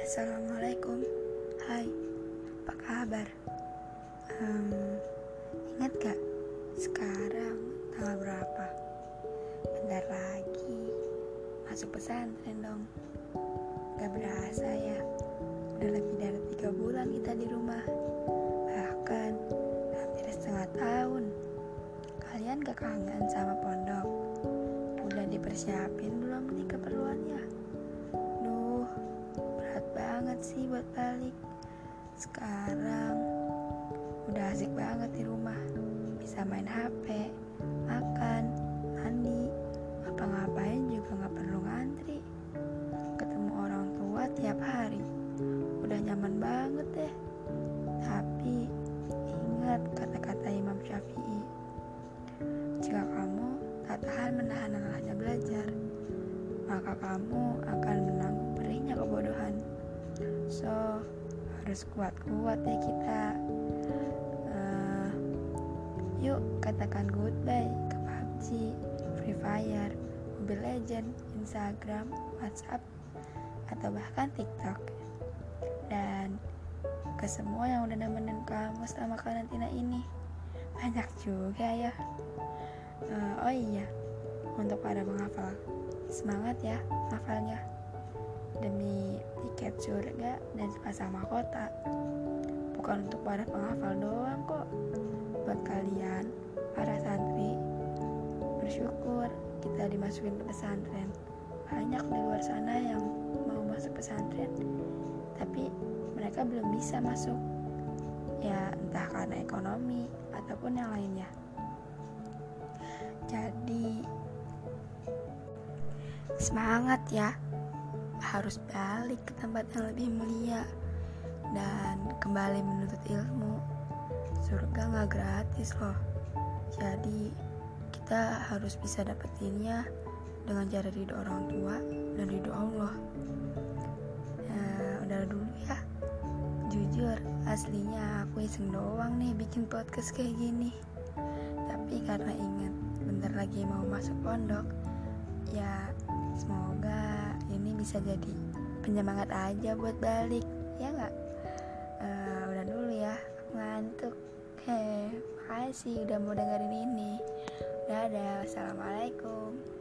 Assalamualaikum Hai, apa kabar? Um, ingat gak? Sekarang tanggal berapa? Bentar lagi Masuk pesantren dong Gak berasa ya Udah lebih dari tiga bulan kita di rumah Bahkan hampir setengah tahun Kalian gak kangen sama pondok? Udah dipersiapin belum nih keperluannya? Banget sih buat balik. Sekarang udah asik banget di rumah. Bisa main HP makan mandi. Apa ngapain juga nggak perlu ngantri. Ketemu orang tua tiap hari. Udah nyaman banget deh. Tapi ingat kata-kata Imam Syafi'i jika kamu tak tahan menahan lelahnya belajar maka kamu akan menanggung perihnya kebodohan so harus kuat-kuat ya kita. Uh, yuk katakan goodbye ke PUBG, Free Fire, Mobile Legend, Instagram, WhatsApp atau bahkan TikTok. Dan ke semua yang udah nemenin kamu selama karantina ini. Banyak juga ya. Uh, oh iya untuk para penghafal. Semangat ya hafalnya demi tiket surga dan sepasang mahkota. Bukan untuk para penghafal doang kok. Buat kalian, para santri, bersyukur kita dimasukin ke pesantren. Banyak di luar sana yang mau masuk pesantren, tapi mereka belum bisa masuk. Ya, entah karena ekonomi ataupun yang lainnya. Jadi, semangat ya! Harus balik ke tempat yang lebih mulia dan kembali menuntut ilmu. Surga nggak gratis loh. Jadi kita harus bisa dapetinnya dengan cara ridho orang tua dan ridho Allah. Nah, udah dulu ya. Jujur, aslinya aku iseng doang nih bikin podcast kayak gini. Tapi karena ingat bentar lagi mau masuk pondok, ya semoga ini bisa jadi penyemangat aja buat balik ya nggak? Uh, udah dulu ya ngantuk. Heh makasih udah mau dengerin ini. Dadah assalamualaikum